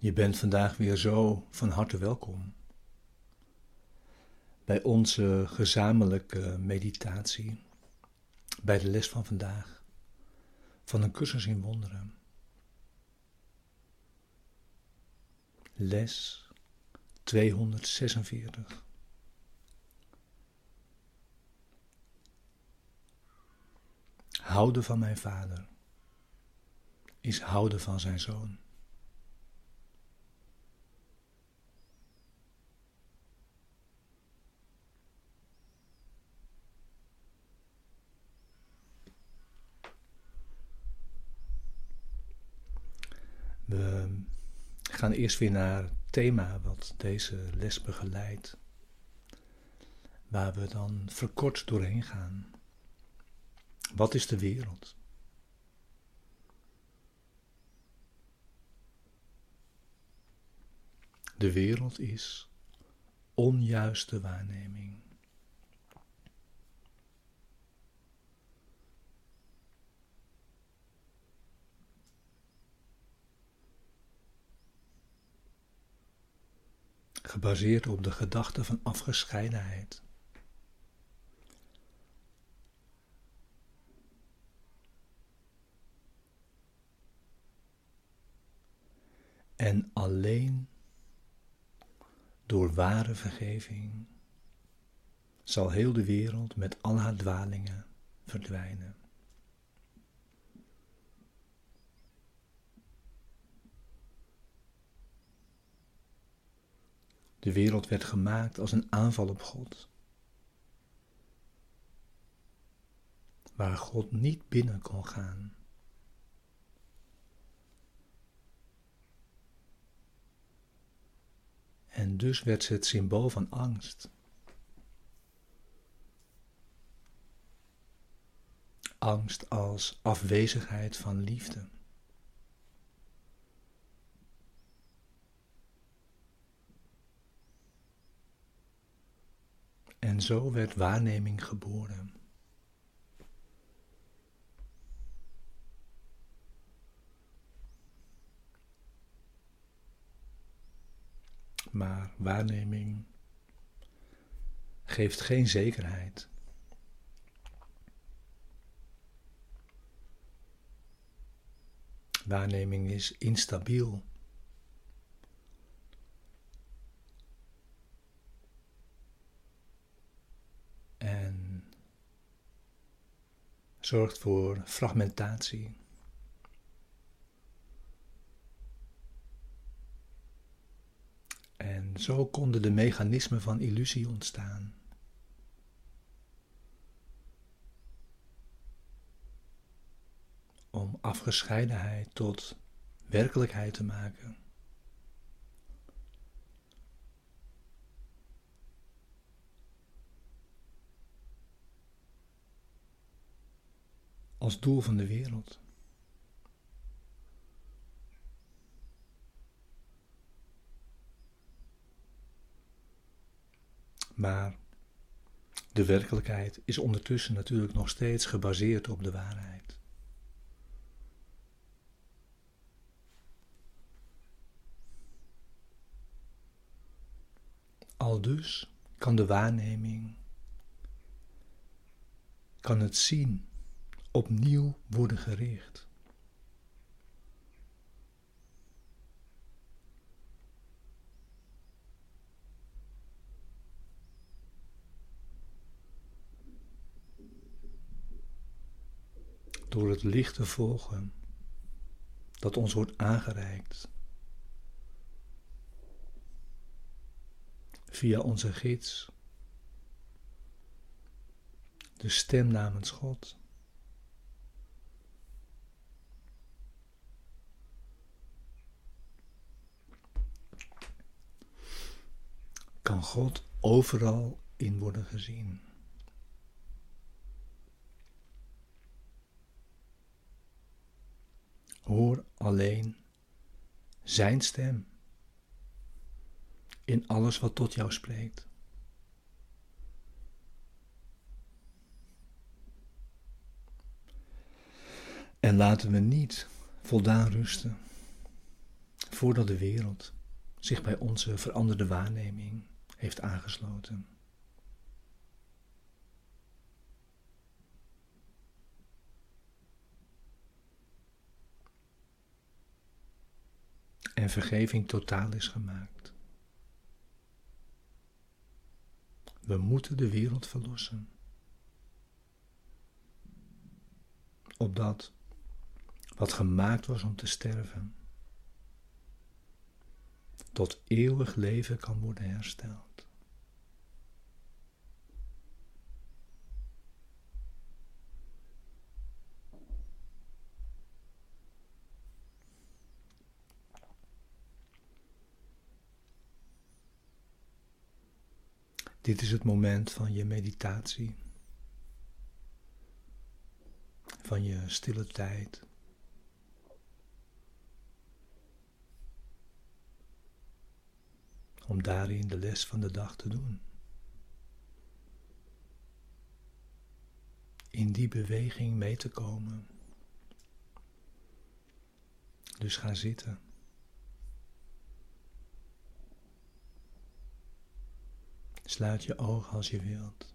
Je bent vandaag weer zo van harte welkom bij onze gezamenlijke meditatie, bij de les van vandaag van een cursus in wonderen. Les 246. Houden van mijn vader is houden van zijn zoon. We gaan eerst weer naar het thema wat deze les begeleidt, waar we dan verkort doorheen gaan. Wat is de wereld? De wereld is onjuiste waarneming. Gebaseerd op de gedachte van afgescheidenheid. En alleen door ware vergeving zal heel de wereld met al haar dwalingen verdwijnen. De wereld werd gemaakt als een aanval op God. Waar God niet binnen kon gaan. En dus werd ze het symbool van angst. Angst als afwezigheid van liefde. En zo werd waarneming geboren. Maar waarneming geeft geen zekerheid. Waarneming is instabiel. Zorgt voor fragmentatie. En zo konden de mechanismen van illusie ontstaan. Om afgescheidenheid tot werkelijkheid te maken. Als doel van de wereld. Maar de werkelijkheid is ondertussen natuurlijk nog steeds gebaseerd op de waarheid. Al dus kan de waarneming, kan het zien opnieuw worden gericht. Door het licht te volgen dat ons wordt aangereikt via onze gids, de stem namens God. Kan God overal in worden gezien. Hoor alleen Zijn stem in alles wat tot jou spreekt. En laten we niet voldaan rusten voordat de wereld zich bij onze veranderde waarneming heeft aangesloten. En vergeving totaal is gemaakt. We moeten de wereld verlossen. Opdat wat gemaakt was om te sterven, tot eeuwig leven kan worden hersteld. Dit is het moment van je meditatie, van je stille tijd. Om daarin de les van de dag te doen. In die beweging mee te komen. Dus ga zitten. Sluit je ogen als je wilt.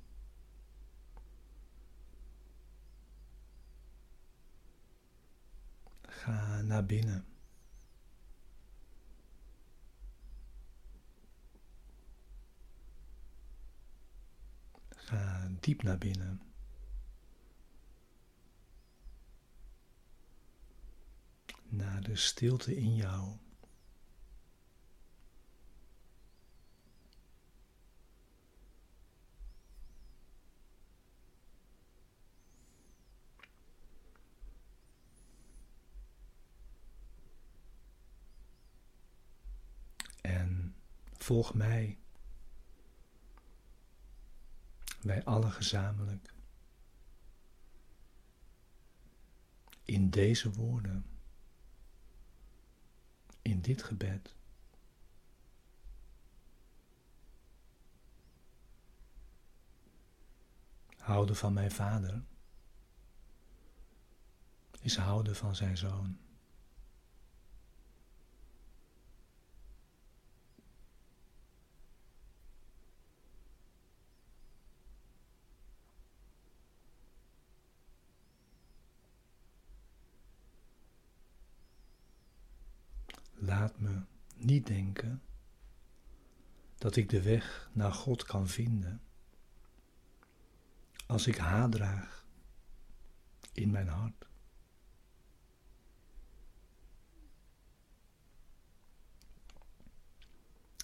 Ga naar binnen. Ga diep naar binnen. Naar de stilte in jou. Volg mij. Wij allen gezamenlijk. In deze woorden. In dit gebed. Houden van mijn vader is houden van zijn zoon. Laat me niet denken dat ik de weg naar God kan vinden als ik haat draag in mijn hart.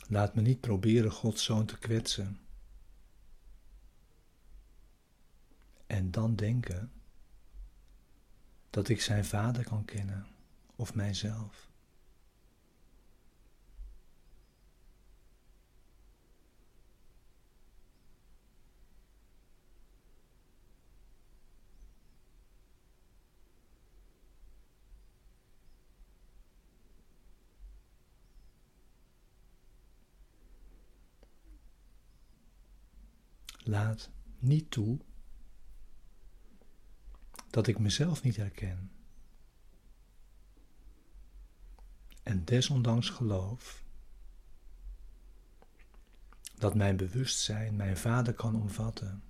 Laat me niet proberen Gods zoon te kwetsen. En dan denken dat ik zijn vader kan kennen of mijzelf. Laat niet toe dat ik mezelf niet herken. En desondanks geloof dat mijn bewustzijn mijn vader kan omvatten.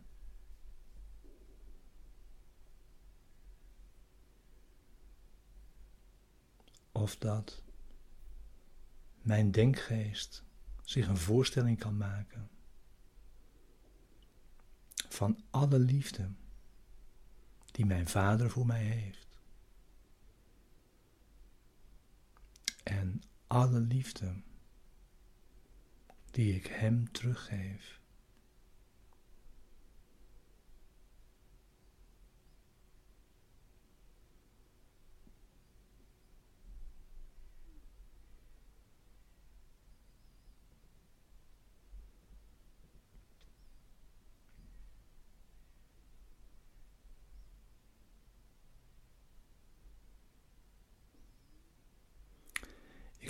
Of dat mijn denkgeest zich een voorstelling kan maken van alle liefde die mijn vader voor mij heeft. En alle liefde die ik hem teruggeef.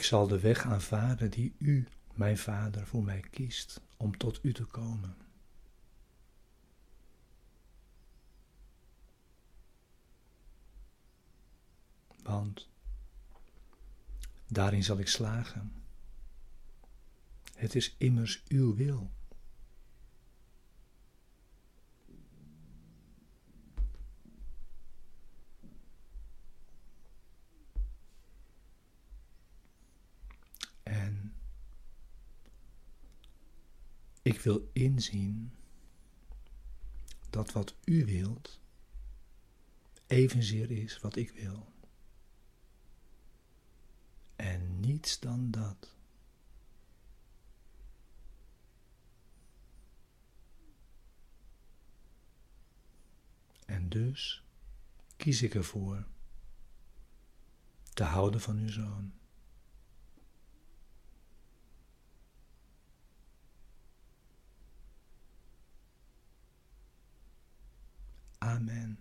Zal de weg aanvaarden die u, mijn Vader, voor mij kiest om tot u te komen. Want daarin zal ik slagen. Het is immers uw wil. Ik wil inzien dat wat u wilt evenzeer is wat ik wil. En niets dan dat. En dus kies ik ervoor te houden van uw zoon. Amen.